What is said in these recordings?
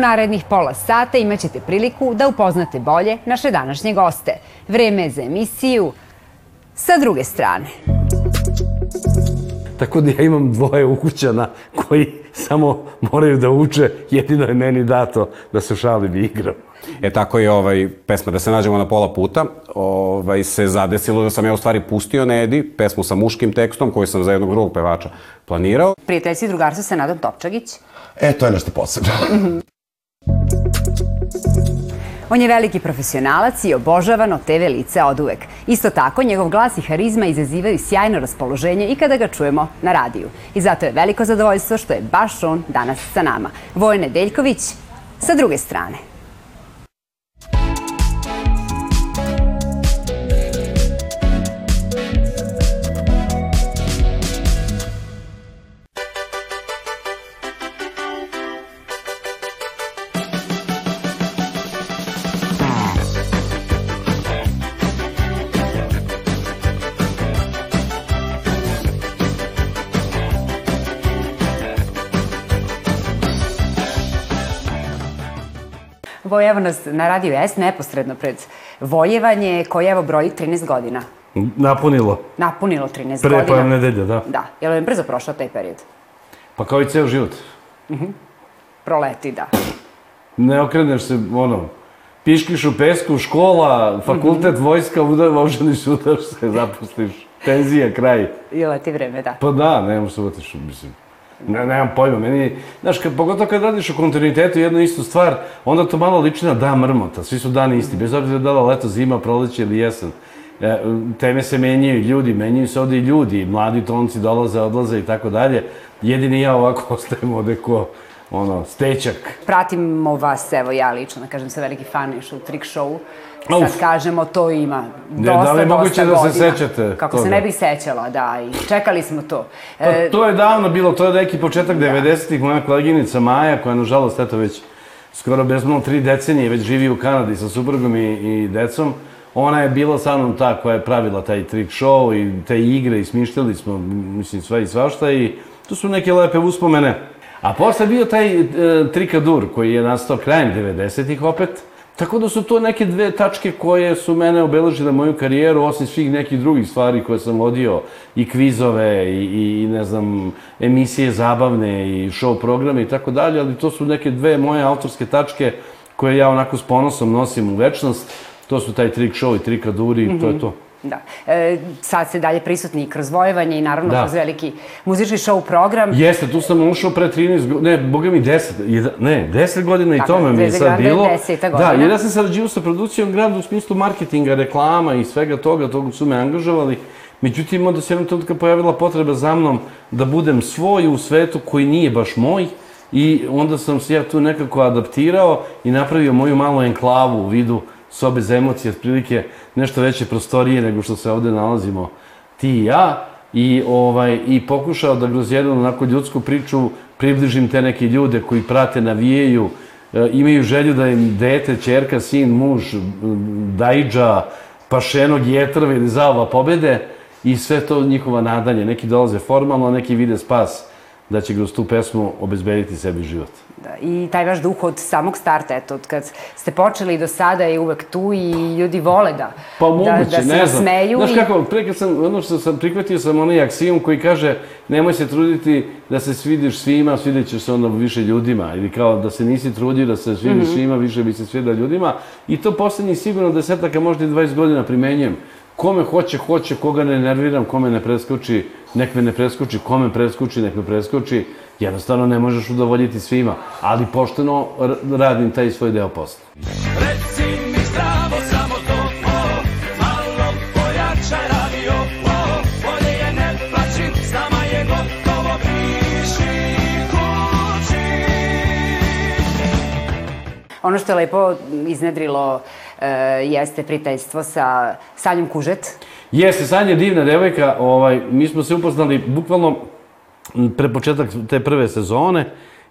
narednih pola sata imaćete priliku da upoznate bolje naše današnje goste. Vreme je za emisiju sa druge strane. Tako da ja imam dvoje ukućana koji samo moraju da uče, jedino je meni dato da se šalim i igram. E tako je ovaj, pesma Da se nađemo na pola puta, ovaj, se zadesilo da sam ja u stvari pustio Nedi, pesmu sa muškim tekstom koju sam za jednog drugog pevača planirao. Prijateljci i drugarstvo sa Nadom Topčagić. E, to je nešto posebno. On je veliki profesionalac i obožavan od TV lice od uvek. Isto tako, njegov glas i harizma izazivaju sjajno raspoloženje i kada ga čujemo na radiju. I zato je veliko zadovoljstvo što je baš on danas sa nama. Vojne Deljković sa druge strane. Voje, evo nas na radiju S, neposredno pred Vojevanje, koje evo broji 13 godina. Napunilo. Napunilo 13 Pre godina. pojem nedelja, da. Da, je li vam brzo prošao taj period? Pa kao i ceo život. Proleti, da. Ne okreneš se, ono, piškiš u pesku, škola, fakultet, vojska, udar, oženiš, udaš se, zapustiš. Tenzija, kraj. I leti vreme, da. Pa da, ne možeš se uvatiš, mislim. Ne, nemam pojma, meni, znaš, kad, pogotovo kad radiš u kontinuitetu jednu istu stvar, onda to malo liči na mrmota, svi su dani isti, bez obzira da li leto, zima, proleće ili jesen. E, teme se menjaju, ljudi, menjaju se ovde i ljudi, mladi tonci dolaze, odlaze i tako dalje. Jedini ja ovako ostajem ovde ko, ono, stečak. Pratimo vas, evo ja lično, da kažem, sa veliki fan još u Trick Show. Sad Uf. kažemo, to ima Ne, dosta, da li je moguće da se sećate Kako toga? se ne bih sećala, da, i čekali smo to. Pa, E, to je davno bilo, to je neki početak 90-ih, moja koleginica Maja, koja nažalost, eto već skoro bezmalo tri decenije, već živi u Kanadi sa suprugom i, i decom, ona je bila sa mnom ta koja je pravila taj trick show i te igre i smišljali smo, mislim, sve i svašta i to su neke lepe uspomene. A posle bio taj e, trikadur koji je nastao krajem 90-ih opet, Tako da su to neke dve tačke koje su mene obeležile moju karijeru, osim svih nekih drugih stvari koje sam vodio, i kvizove, i, i ne znam, emisije zabavne, i show programe i tako dalje, ali to su neke dve moje autorske tačke koje ja onako s ponosom nosim u večnost. To su taj trik show i trikaduri, mm -hmm. to je to. Da. E, sad ste dalje prisutni i kroz Vojevanje i naravno Da. kroz veliki muzički show program. Jeste, tu sam ušao pre 13 godina, ne, boga mi 10, jedna- ne, 10 godina i tome mi je 10 sad bilo. 10 Da, jer ja sam sarađivao sa produkcijom grada u smislu marketinga, reklama i svega toga, toga su me angažovali. Međutim, onda se jednom trenutka pojavila potreba za mnom da budem svoj u svetu koji nije baš moj i onda sam se ja tu nekako adaptirao i napravio moju malu enklavu u vidu sobe za emocije, otprilike nešto veće prostorije nego što se ovde nalazimo ti i ja i, ovaj, i pokušao da kroz jednu onako ljudsku priču približim te neke ljude koji prate, navijaju, e, imaju želju da im dete, čerka, sin, muž, dajđa, pašenog jetrva ili zalva pobede i sve to njihova nadanje. Neki dolaze formalno, neki vide spas da će kroz tu pesmu obezbediti sebi život. Da, I taj vaš duh od samog starta, eto, od kad ste počeli do sada je uvek tu i ljudi vole da, Pa da, moguće, da se ne znam. nasmeju. Znaš i- kako, pre kad sam, ono što sam prihvatio sam onaj aksijom koji kaže nemoj se truditi da se svidiš svima, svidjet ćeš se onda više ljudima. Ili kao da se nisi trudio da se svidiš Mhm. svima, više bi se svida ljudima. I to poslednjih sigurno desetaka, možda i 20 godina primenjujem. Kome hoće, hoće, koga ne nerviram, kome ne preskoči, nek me ne preskoči, kome preskoči, nek me preskoči. Jednostavno ne možeš udovoljiti svima, ali pošteno radim taj svoj deo posla. Reci mi zdravo samo to, o, malo pojačaj radio, o, bolje je ne plaći, s nama je gotovo, piši kući. Ono što je lepo iznedrilo jeste prijateljstvo sa Sanjom Kužet. Jeste, Sanja je divna devojka, ovaj, mi smo se upoznali bukvalno pre početak te prve sezone,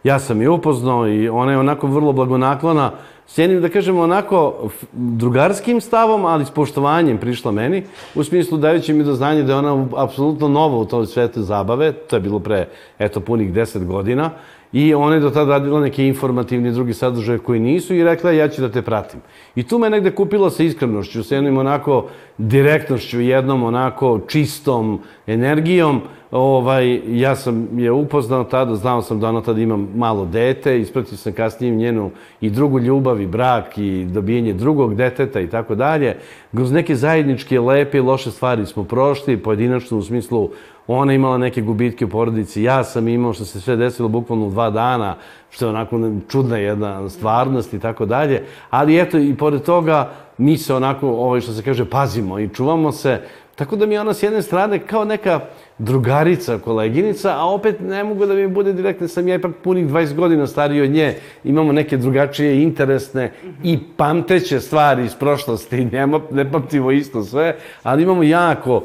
ja sam je upoznao i ona je onako vrlo blagonaklona, s jednim, da kažemo, onako drugarskim stavom, ali s poštovanjem prišla meni, u smislu dajući mi do znanja da je ona apsolutno nova u toj svetu zabave, to je bilo pre, eto, punih 10 godina, i ona je do tada radila neke informativne drugi sadržaje koji nisu i rekla ja ću da te pratim. I tu me negde kupila sa iskrenošću, sa jednom onako direktnošću, jednom onako čistom energijom. Ovaj, ja sam je upoznao tada, znao sam da ona tada ima malo dete, ispratio sam kasnije njenu i drugu ljubav i brak i dobijenje drugog deteta i tako dalje. Kroz neke zajedničke lepe i loše stvari smo prošli, pojedinačno u smislu ona imala neke gubitke u porodici, ja sam imao što se sve desilo bukvalno dva dana, što je onako čudna jedna stvarnost i tako dalje. Ali eto, i pored toga, mi se onako, ovaj što se kaže, pazimo i čuvamo se. Tako da mi je ona s jedne strane kao neka drugarica, koleginica, a opet ne mogu da mi bude direktno, sam ja ipak punih 20 godina stariji od nje, imamo neke drugačije, interesne i pamteće stvari iz prošlosti, nema, ne pamtimo isto sve, ali imamo jako,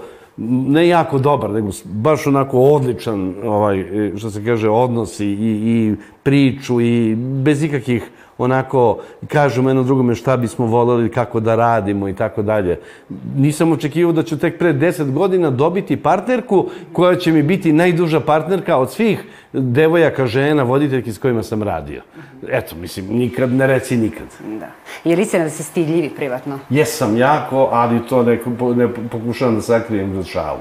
ne jako dobar, nego baš onako odličan, ovaj, što se kaže, odnos i, i priču i bez ikakvih onako kažemo jedno drugome šta bismo voleli, kako da radimo i tako dalje. Nisam očekivao da ću tek pre 10 godina dobiti partnerku koja će mi biti najduža partnerka od svih devojaka, žena, voditeljki s kojima sam radio. Eto, mislim, nikad ne reci nikad. Da. Je li se da se stidljivi privatno? Jesam jako, ali to ne, ne pokušavam da sakrijem za šalu.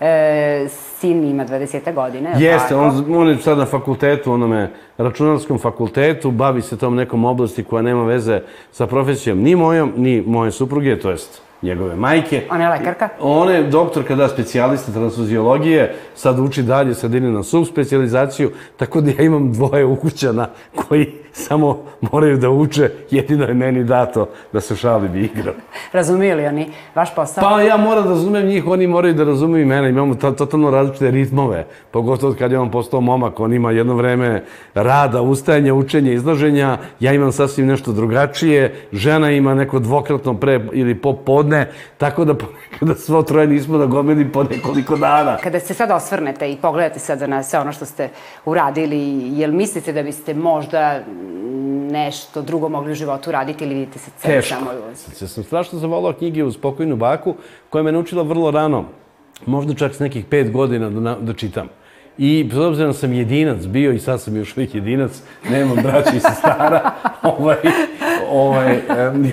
E, sin ima 20 godine, Jeste, tako? on, on je sad na fakultetu, onome računarskom fakultetu, bavi se tom nekom oblasti koja nema veze sa profesijom ni mojom, ni moje supruge, to jest njegove majke. Ona je lekarka? Ona je doktorka, da, specijalista transfuziologije, sad uči dalje, sad ide na subspecializaciju, tako da ja imam dvoje ukućana koji samo moraju da uče, jedino je meni dato da se šalim i igram. Razumiju li oni vaš posao? Pa ja moram da razumem njih, oni moraju da razumeju i mene. Imamo to, totalno različite ritmove. Pogotovo kad je on postao momak, on ima jedno vreme rada, ustajanja, učenja, izlaženja. Ja imam sasvim nešto drugačije. Žena ima neko dvokratno pre ili popodne. Tako da ponekada svo troje nismo da gomili po nekoliko dana. Kada se sad osvrnete i pogledate sada na sve ono što ste uradili, jel mislite da biste možda nešto drugo mogli u životu raditi ili vidite se cel samo u Ja sam strašno zavolao knjige uz pokojnu baku, koja me naučila vrlo rano, možda čak s nekih pet godina da, na- da čitam. I s obzirom da sam jedinac bio i sad sam još uvijek jedinac, nemam braća i sestara, ovaj, ovaj,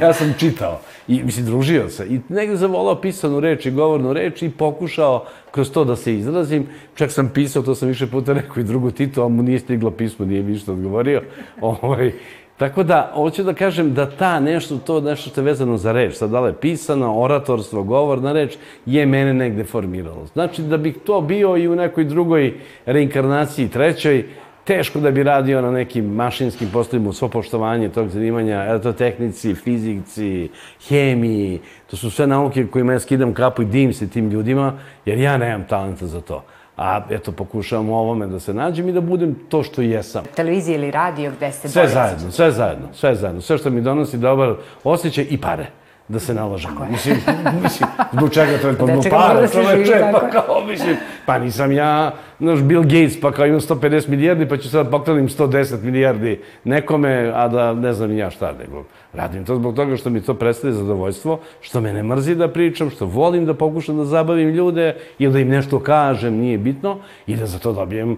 ja sam čitao. I, mislim, družio se. I negde zavolao pisanu reč i govornu reč i pokušao kroz to da se izrazim. Čak sam pisao, to sam više puta rekao i drugu Tito, a mu nije stiglo pismo, nije mi ništa odgovorio. Ovaj, Tako da, hoću da kažem da ta nešto, to nešto što je vezano za reč, sad da li je pisano, oratorstvo, govorna reč, je mene negde formiralo. Znači, da bih to bio i u nekoj drugoj reinkarnaciji, trećoj, teško da bi radio na nekim mašinskim poslovima, svo poštovanje tog zanimanja, elektrotehnici, fizici, hemiji, to su sve nauke kojima ja skidam kapu i dim se tim ljudima, jer ja nemam talenta za to. A eto, pokušavam u ovome da se nađem i da budem to što jesam. televiziji ili radio gde ste Sve zajedno, sve zajedno, sve zajedno. Sve što mi donosi dobar osjećaj i pare. Da se nalažemo. Mislim, mislim, zbog čega to je pa Da zbog para, da čoveče, pa kao, mislim, pa nisam ja, znaš, Bill Gates, pa kao imam 150 milijardi, pa ću sad pokrenim 110 milijardi nekome, a da ne znam ja šta, nego radim to zbog toga što mi to predstavlja zadovoljstvo, što me ne mrzi da pričam, što volim da pokušam da zabavim ljude ili da im nešto kažem, nije bitno, i da za to dobijem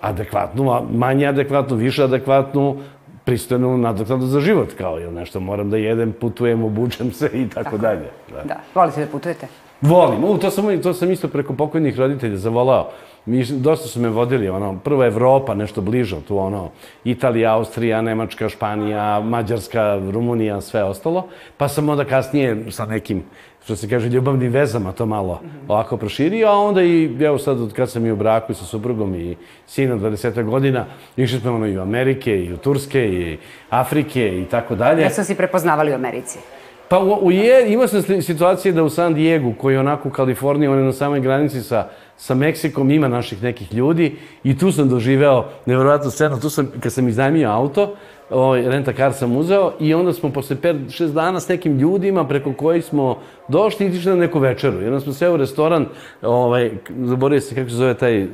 adekvatnu, manje adekvatnu, više adekvatnu, pristojnu nadoknadu za život, kao ili nešto moram da jedem, putujem, obučem se i tako dalje. Da. Da, volite da putujete? Volim, u, to sam, to sam isto preko pokojnih roditelja zavolao. Mi, dosta su me vodili, ono, prvo Evropa, nešto bliže, tu ono, Italija, Austrija, Nemačka, Španija, Mađarska, Rumunija, sve ostalo. Pa sam onda kasnije sa nekim, što se kaže, ljubavnim vezama to malo ovako proširio, a onda i, evo sad, od kad sam i u braku i sa suprugom i sinom 20 godina, išli smo ono i u Amerike, i u Turske, i Afrike, i tako dalje. Ja sam si prepoznavali u Americi. Pa u, u je, ima se situacije da u San Diego, koji je onako u Kaliforniji, on je na samoj granici sa, sa Meksikom, ima naših nekih ljudi i tu sam doživeo nevjerojatnu scenu. Tu sam, kad sam iznajmio auto, ovaj, renta kar sam uzeo i onda smo posle 5-6 dana s nekim ljudima preko kojih smo došli i išli na neku večeru. Onda smo seo u restoran, ovaj, zaboravio se kako se zove taj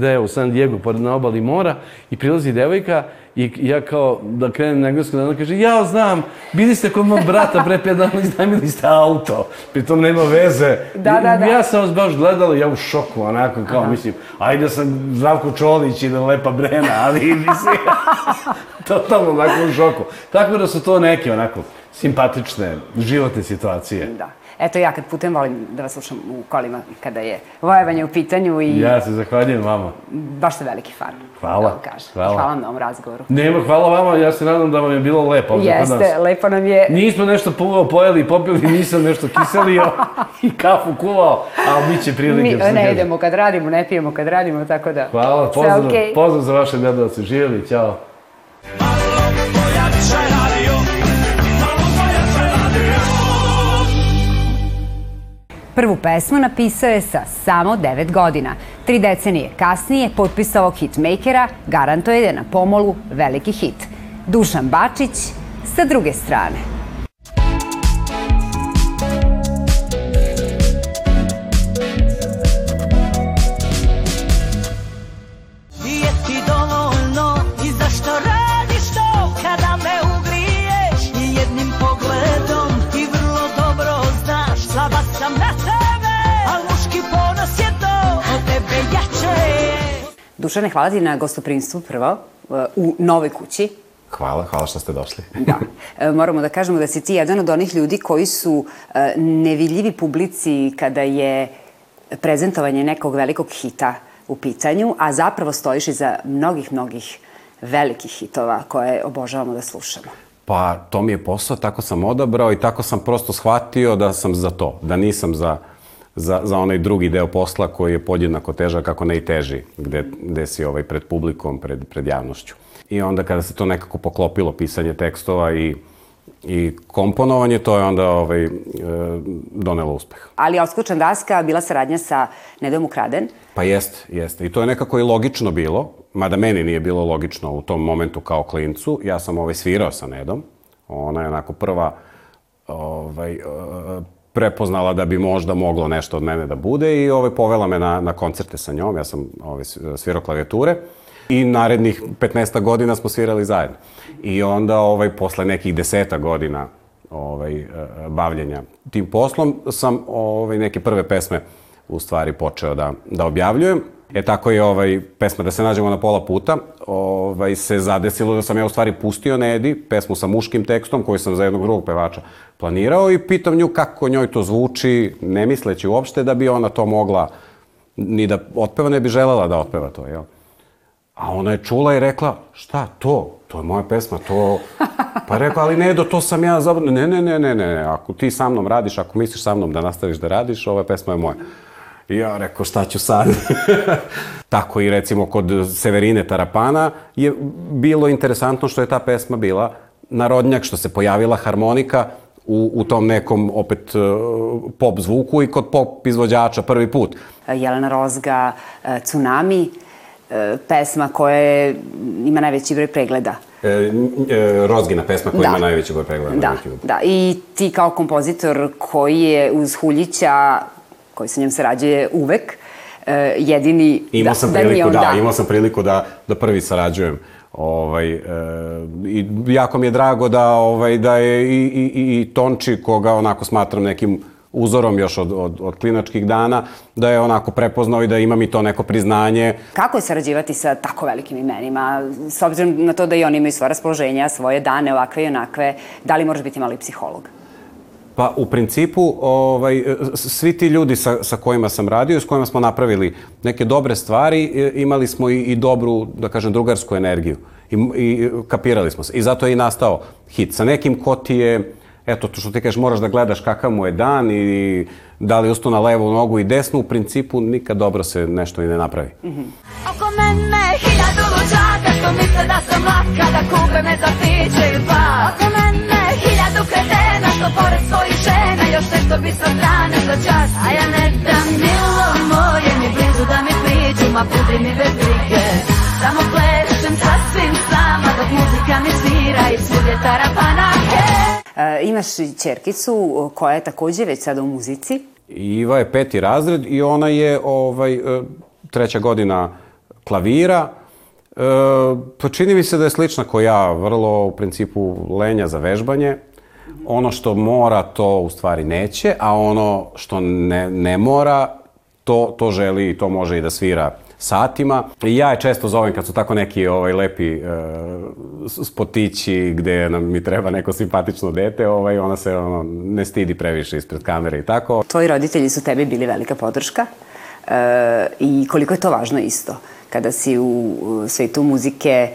deo u San Diego, pored na obali mora, i prilazi devojka i ja kao da krenem na engleskom, da ona kaže, ja znam, bili ste kod mog brata pre 5 dana, iznajmili ste auto, pritom nema veze. Da, da, da. Ja sam vas baš gledala, ja u šoku, onako, kao, mislim, ajde sam Zdravko Čolić i da Lepa Brena, ali mislim, totalno onako u šoku. Tako da su to neke onako simpatične životne situacije. Da. Eto, ja kad putem volim da vas slušam u kolima kada je vojevanje u pitanju i Ja se zahvaljujem vama. baš ste veliki fan. Hvala. Da vam kažem. Hvala. Hvala na ovom razgovoru. Nema, hvala vama, ja se nadam da vam je bilo lepo kod nas. Jeste, lepo nam je. Nismo nešto puvao, pojeli, popili, nisam nešto kiselio i kafu kuvao, ali bit će prilike. Mi se ne idemo kad radimo, ne pijemo kad radimo, tako da... Hvala, pozdrav, okej. pozdrav za vaše gledalce. Živjeli, ćao. Malo Prvu pesmu napisao je sa samo 9 godina. Tri decenije kasnije potpis ovog hitmakera garantuje da je na pomolu veliki hit. Dušan Bačić sa druge strane. Dušane, hvala ti na gostoprinstvu prvo e, u novoj kući. Hvala, hvala što ste došli. Da. E, Moramo da kažemo da si ti jedan od onih ljudi koji su e, nevidljivi publici kada je prezentovanje nekog velikog hita u pitanju, a zapravo stojiš iza mnogih, mnogih velikih hitova koje obožavamo da slušamo. Pa to mi je posao, tako sam odabrao i tako sam prosto shvatio da sam za to, da nisam za, za, za onaj drugi deo posla koji je podjednako težak, ako ne i teži, gde, gde si ovaj, pred publikom, pred, pred javnošću. I onda kada se to nekako poklopilo, pisanje tekstova i, i komponovanje, to je onda ovaj, e, donelo uspeh. Ali Odskočan daska bila saradnja sa Nedom Ukraden. Pa jeste, jeste. I to je nekako i logično bilo, mada meni nije bilo logično u tom momentu kao klincu. Ja sam ovaj, svirao sa Nedom. Ona je onako prva ovaj, e, prepoznala da bi možda moglo nešto od mene da bude i ovaj, povela me na, na koncerte sa njom. Ja sam ovaj, svirao klavijature. I narednih 15 godina smo svirali zajedno. I onda, ovaj, posle nekih deseta godina ovaj, e, bavljenja tim poslom, sam ovaj, neke prve pesme u stvari počeo da, da objavljujem. E tako je ovaj, pesma Da se nađemo na pola puta, ovaj, se zadesilo da sam ja u stvari pustio Nedi, pesmu sa muškim tekstom koju sam za jednog drugog pevača planirao i pitam nju kako njoj to zvuči, ne misleći uopšte da bi ona to mogla ni da otpeva, ne bi želela da otpeva to, jel? A ona je čula i rekla, šta to? To je moja pesma, to... Pa je ali ne, do to sam ja zabrano. Ne, ne, ne, ne, ne, ako ti sa mnom radiš, ako misliš sa mnom da nastaviš da radiš, ova pesma je moja. I ja rekao, šta ću sad? Tako i recimo kod Severine Tarapana je bilo interesantno što je ta pesma bila narodnjak, što se pojavila harmonika u, u tom nekom opet eh, pop zvuku i kod pop izvođača prvi put. Jelena Rozga, e, Tsunami, e, pesma koja je, ima najveći broj pregleda. E, e, Rozgina pesma koja ima najveći broj pregleda da, na YouTube. Da, i ti kao kompozitor koji je uz Huljića, koji sa njom sarađuje uvek, e, jedini... Imao sam da, priliku, on da, imao sam priliku da, da prvi sarađujem. Ovaj, e, I jako mi je drago da, ovaj, da je i, i, i, Tonči, koga onako smatram nekim uzorom još od, od, od klinačkih dana, da je onako prepoznao i da imam i to neko priznanje. Kako je sarađivati sa tako velikim imenima, s obzirom na to da i oni imaju svoje raspoloženja, svoje dane, ovakve i onakve, da li moraš biti mali psiholog? Pa u principu ovaj, svi ti ljudi sa, sa kojima sam radio i s kojima smo napravili neke dobre stvari, i- imali smo i, i dobru, da kažem, drugarsku energiju. I, I kapirali smo se. I zato je i nastao hit. Sa nekim ko ti je, eto, to što ti kažeš, moraš da gledaš kakav mu je dan i da li ustu na levu nogu i desnu, u principu nikad dobro se nešto i ne napravi. Oko mene luđaka što misle da sam latka Da kupe me za piće i pa Oko mene hiljadu kretena što pored svojih žena Još nešto bi sa strane za čas A ja ne dam milo moje ni blizu da mi priđu Ma pudi mi bez brige Samo plešem sasvim sama dok muzika mi svira imaš i čerkicu koja je takođe već sada u muzici. Iva je peti razred i ona je ovaj, e, treća godina klavira. E, pa čini mi se da je slična ko ja, vrlo u principu lenja za vežbanje. Ono što mora, to u stvari neće, a ono što ne, ne mora, to, to želi i to može i da svira satima. I ja je često zovem kad su tako neki ovaj, lepi e, spotići gde nam mi treba neko simpatično dete, ovaj, ona se ono, ne stidi previše ispred kamere i tako. Tvoji roditelji su tebi bili velika podrška e, i koliko je to važno isto kada si u svetu muzike.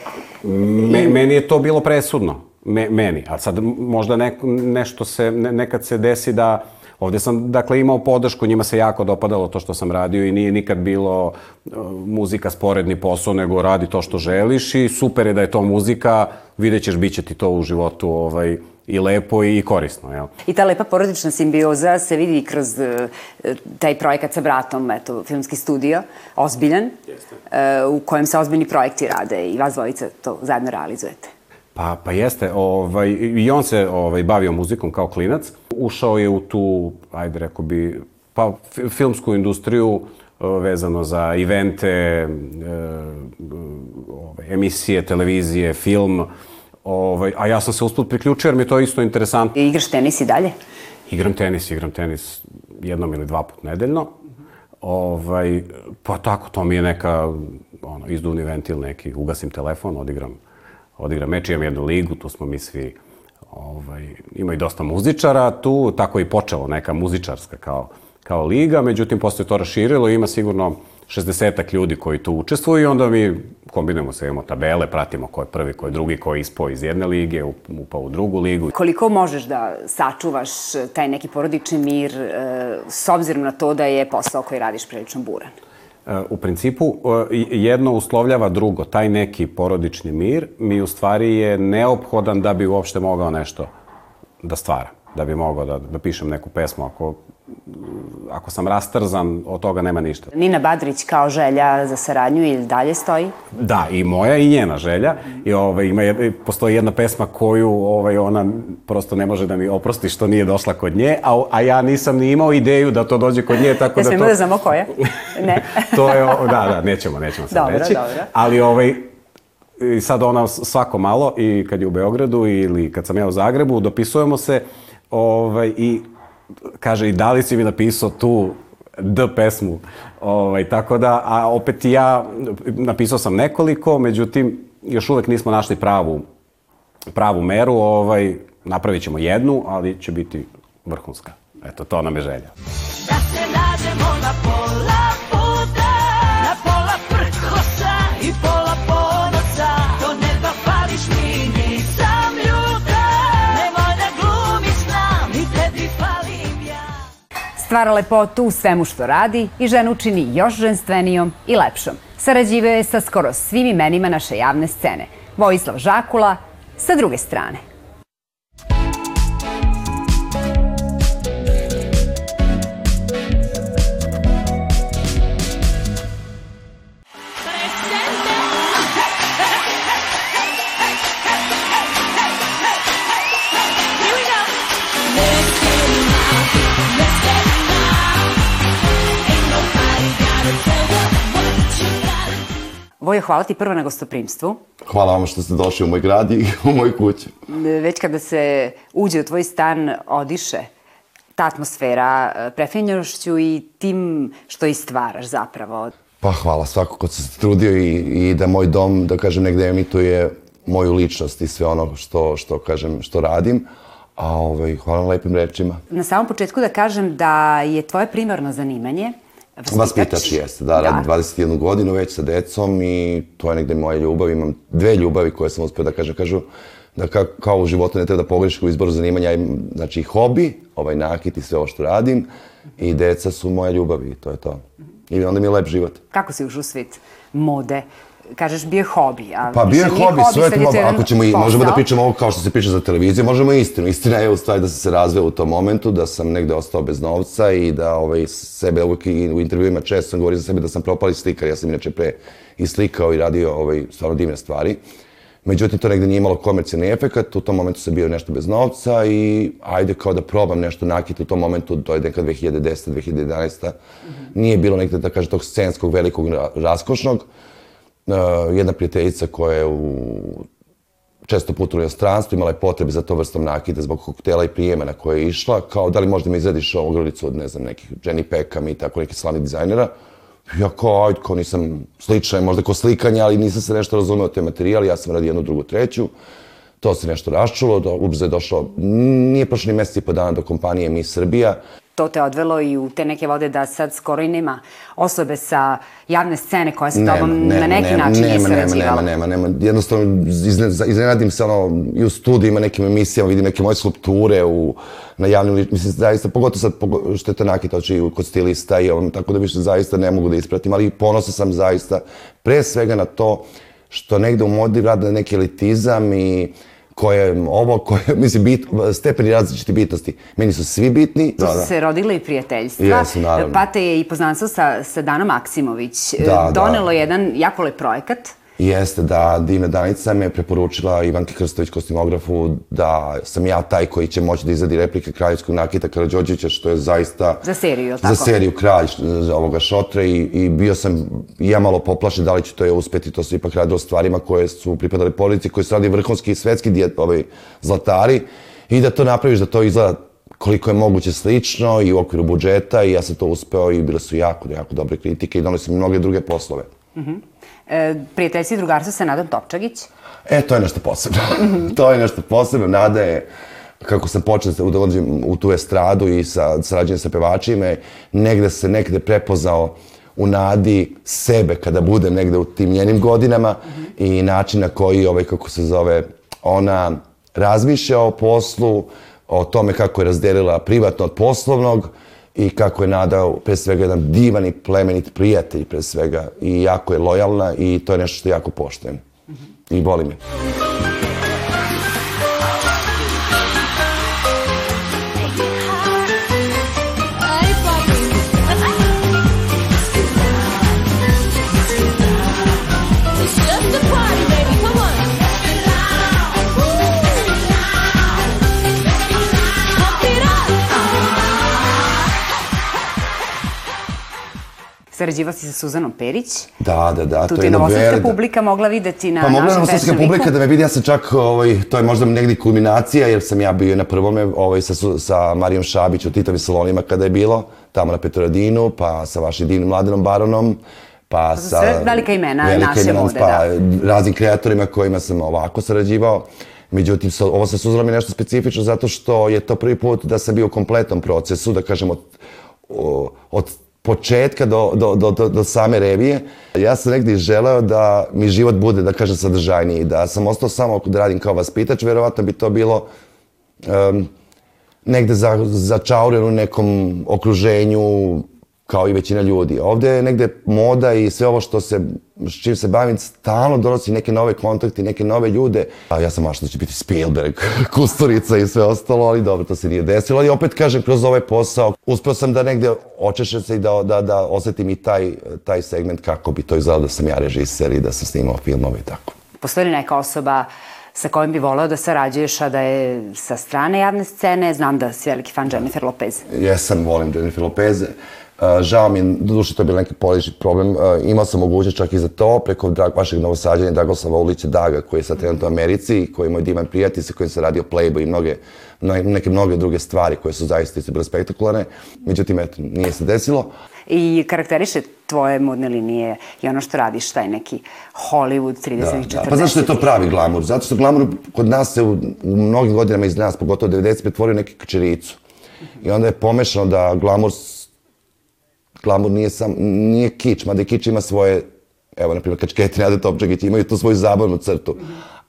Me, meni je to bilo presudno. Me, meni. A sad možda ne, nešto se, ne, nekad se desi da Ovde sam, dakle, imao podršku, njima se jako dopadalo to što sam radio i nije nikad bilo uh, muzika sporedni posao, nego radi to što želiš i super je da je to muzika, vidjet ćeš, bit će ti to u životu ovaj, i lepo i korisno. Jel? I ta lepa porodična simbioza se vidi kroz uh, taj projekat sa bratom, eto, filmski studio, ozbiljan, uh, u kojem se ozbiljni projekti rade i vas dvojica to zajedno realizujete. Pa, pa jeste, ovaj, i on se ovaj, bavio muzikom kao klinac. Ušao je u tu, ajde rekao bi, pa filmsku industriju eh, vezano za evente, e, ovaj, emisije, televizije, film. Ovaj, a ja sam se usput priključio jer mi je to isto interesantno. I igraš tenis i dalje? Igram tenis, igram tenis jednom ili dva put nedeljno. Ovaj, pa tako, to mi je neka, ono, izduvni ventil neki, ugasim telefon, odigram odigra meč, imam jednu ligu, tu smo mi svi, ovaj, ima i dosta muzičara tu, tako je i počelo neka muzičarska kao, kao liga, međutim, posle to raširilo, ima sigurno 60 ljudi koji tu učestvuju i onda mi kombinujemo se, imamo tabele, pratimo ko je prvi, ko je drugi, ko je ispao iz jedne lige, upao u drugu ligu. Koliko možeš da sačuvaš taj neki porodični mir e, s obzirom na to da je posao koji radiš prilično buran? U principu, jedno uslovljava drugo. Taj neki porodični mir mi u stvari je neophodan da bi uopšte mogao nešto da stvara. Da bi mogao da, da pišem neku pesmu. Ako, ako sam rastrzan, od toga nema ništa. Nina Badrić kao želja za saradnju ili dalje stoji? Da, i moja i njena želja. I ovaj, ima, jed, postoji jedna pesma koju ovaj, ona prosto ne može da mi oprosti što nije došla kod nje, a, a ja nisam ni imao ideju da to dođe kod nje, tako ja da to... da znamo koja? Ne. to je, da, da, nećemo, nećemo sad dobro, reći. Dobro. Ali ovaj, i sad ona svako malo i kad je u Beogradu ili kad sam ja u Zagrebu, dopisujemo se ovaj, i kaže i da li si mi napisao tu D pesmu. Ovaj, tako da, a opet ja napisao sam nekoliko, međutim, još uvek nismo našli pravu, pravu meru. Ovaj, napravit ćemo jednu, ali će biti vrhunska. Eto, to nam je želja. Da Stvara lepotu u svemu što radi i ženu čini još ženstvenijom i lepšom. Sarađivao je sa skoro svim imenima naše javne scene. Vojislav Žakula sa druge strane. Vojo, hvala ti prvo na gostoprimstvu. Hvala vam što ste došli u moj grad i u moju kuću. Već kada se uđe u tvoj stan, odiše ta atmosfera e, prefinjenošću i tim što i stvaraš zapravo. Pa hvala svako ko se trudio i, i da moj dom, da kažem, negde emituje moju ličnost i sve ono što, što kažem, što radim. A ovaj, hvala na lepim rečima. Na samom početku da kažem da je tvoje primarno zanimanje vaspitač. Vaspitač jeste, da, radim Da. 21 godinu već sa decom i to je negde moja ljubav. Imam dve ljubavi koje sam uspio da kažem. Kažu da ka, kao u životu ne treba da pogrešiš u izboru zanimanja. Znači, hobi, ovaj nakit i sve ovo što radim i deca su moja ljubav i to je to. I onda mi je lep život. Kako si ušao u svijet mode? Kažeš bio je hobi, a Pa bio je nije hobi, sve to, ako ćemo i, možemo da pričamo ovo kao što se priča za televiziju, možemo i istinu. Istina je u stvari da sam se razveo u tom momentu, da sam negde ostao bez novca i da ovaj, sebe uvijek i u intervjuima često sam govorio za sebe da sam propali slikar, ja sam inače pre i slikao i radio ovaj, stvarno divne stvari. Međutim, to negde nije imalo komercijalni efekat, u tom momentu sam bio nešto bez novca i ajde kao da probam nešto nakiti u tom momentu, to je neka 2010. 2011. Nije bilo negde, da kažem, tog scenskog velikog ra- raskošnog. Uh, jedna prijateljica koja je u često puta u inostranstvu, imala je potrebe za to vrstom nakita zbog koktela i prijema na koje je išla, kao da li možda mi izradiš ogrlicu od, ne znam, nekih Jenny Peckham i tako nekih slavnih dizajnera. Ja kao, ajde, kao nisam sličan, možda ko slikanja, ali nisam se nešto razumeo te materijali, ja sam radio jednu, drugu, treću. To se nešto raščulo, do, ubrzo je došlo, nije prošlo ni mesec i po dana do kompanije Mi Srbija. To te odvelo i u te neke vode da sad skoro i nema osobe sa javne scene koja sa tobom na neki način nije nema, nema, sarađivala. nema, nema, nema. Jednostavno, izne, iznenadim se ono, i u studijima, nekim emisijama, vidim neke moje skulpture u, na javnim ličima. Mislim, zaista, pogotovo sad, što je to nakita oči kod stilista i on, tako da više zaista ne mogu da ispratim, ali ponosan sam zaista, pre svega na to što negde u modi rade neki elitizam i koje, ovo, koje, mislim, bit, stepeni različiti bitnosti. Meni su svi bitni. Tu su se rodile i prijateljstva. Jesu, naravno. Pa te je i poznanstvo sa, sa Danom Maksimović e, Da, da. donelo jedan jako lep projekat. Jeste da Divna Danica me preporučila Ivanki Krstović kostimografu da sam ja taj koji će moći da izradi replike kraljevskog nakita Karadžođića što je zaista... Za seriju, je tako? Za seriju Kralj ovoga šotra i, i bio sam i ja malo poplašen da li će to je uspeti, to se ipak radilo o stvarima koje su pripadale porodici, koji su radili vrhunski svetski dijet, ovaj, zlatari i da to napraviš, da to izgleda koliko je moguće slično i u okviru budžeta i ja sam to uspeo i bile su jako, jako dobre kritike i donali sam i mnoge druge poslove. E, i drugarstvo sa Nadom Topčagić. E, to je nešto posebno. to je nešto posebno. Nada je, kako sam počeo da ulazim u tu estradu i sa, sarađujem sa pevačima, negde se negde prepoznao u nadi sebe kada budem negde u tim njenim godinama i način na koji, ovaj, kako se zove, ona razmišlja o poslu, o tome kako je razdelila privatno od poslovnog i kako je Nada pre svega jedan divan i plemenit prijatelj pre svega i jako je lojalna i to je nešto što jako poštujem i volim je. Sarađivao si sa Suzanom Perić. Da, da, da. Tu to je je jedna velika- publika mogla videti na Pa mogla je našem novosadska Fashion publika da me vidi, ja sam čak, ovaj, to je možda negdje kulminacija, jer sam ja bio na prvome ovaj, sa, sa Marijom Šabić u Titovi salonima kada je bilo, tamo na Petroradinu, pa sa vašim divnim Mladenom Baronom, pa su sa... sve velika imena velika naše imena, mode, pa raznim kreatorima kojima sam ovako sarađivao. Međutim, ovo sa Suzanom je nešto specifično zato što je to prvi put da sam bio u kompletnom procesu, da kažem od, od početka do, do, do, do, same revije. Ja sam negdje želeo da mi život bude, da kažem, sadržajniji. Da sam ostao samo da radim kao vaspitač, verovatno bi to bilo em, negde za, začauren u nekom okruženju kao i većina ljudi. Ovde je negde moda i sve ovo što se, s čim se bavim, stalno donosi neke nove kontakte, neke nove ljude. A ja sam mašta da će biti Spielberg, Kusturica i sve ostalo, ali dobro, to se nije desilo. Ali opet kažem, kroz ovaj posao, uspeo sam da negde očešem se i da, da, da osetim i taj, taj segment kako bi to izgledalo da sam ja režiser i da sam snimao filmove i tako. Postoji li neka osoba sa kojom bi voleo da sarađuješ, a da je sa strane javne scene? Znam da si veliki fan Jennifer Lopez. Jesam, volim Jennifer Lopez. Uh, žao mi je, doduše to je bio neki politički problem, uh, imao sam mogućnost čak i za to, preko drag, vašeg novosađanja Dragoslava Ulića Daga, koji je sad trenutno u Americi, koji je moj divan prijatelj, sa kojim sam radio Playboy i mnoge, mnoge, neke mnoge druge stvari koje su zaista isto bile spektakularne. Međutim, eto, nije se desilo. I karakteriše tvoje modne linije i ono što radiš, taj neki Hollywood 30 Da, 40 da. Pa znaš što je to pravi glamur? Zato što glamur kod nas se u, u mnogim godinama iz nas, pogotovo 90, pretvorio neki kačericu. I onda je pomešano da glamur, glamur nije sam, nije kič, mada i kič ima svoje, evo, na primjer, kačketi Nade Topčagić imaju tu svoju zabavnu crtu.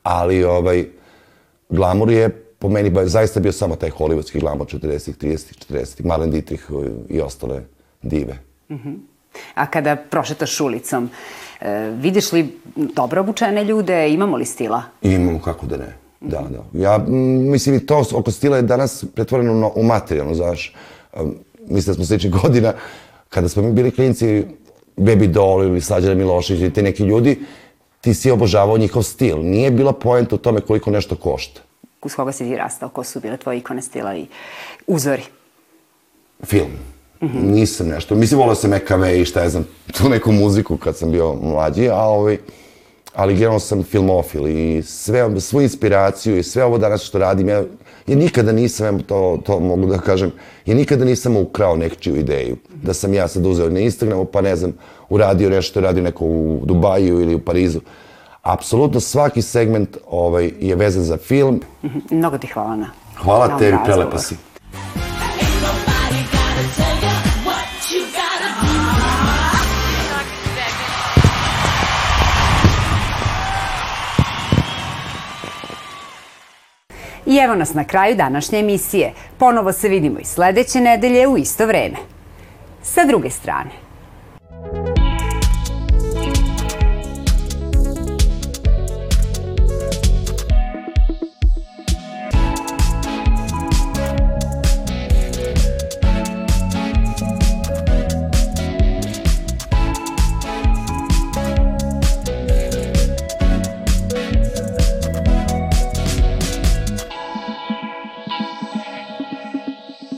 Ali, ovaj, glamur je po meni ba, zaista bio samo taj hollywoodski glamur 40-ih, 30-ih, 40-ih, Marlene Dietrich i ostale dive. A kada prošetaš ulicom, e, vidiš li dobro obučene ljude, imamo li stila? Imamo, kako da ne. Da, da. Ja, mm, mislim, i to oko stila je danas pretvoreno u materijalno, znaš. Um, mislim da smo sličnih godina, kada smo mi bili klinci, Baby Doll ili Slađana Milošević ili te neki ljudi, ti si obožavao njihov stil. Nije bila poenta u tome koliko nešto košta. Uz koga si ti rastao? Ko su bile tvoje ikone stila i uzori? Film. Nisam nešto. Mislim, volao sam EKV i šta ja znam, tu neku muziku kad sam bio mlađi, a ovaj, ali generalno sam filmofil i sve, svu inspiraciju i sve ovo danas što radim, ja, ja nikada nisam, to, to mogu da kažem, ja nikada nisam ukrao nečiju ideju. Da sam ja sad uzeo na Instagramu, pa ne znam, uradio nešto, radio neko u Dubaju ili u Parizu. Apsolutno svaki segment ovaj, je vezan za film. Mnogo ti hvala na na Hvala ovom tebi, prelepa si. Evo nas na kraju današnje emisije. Ponovo se vidimo i sledeće nedelje u isto vreme. Sa druge strane,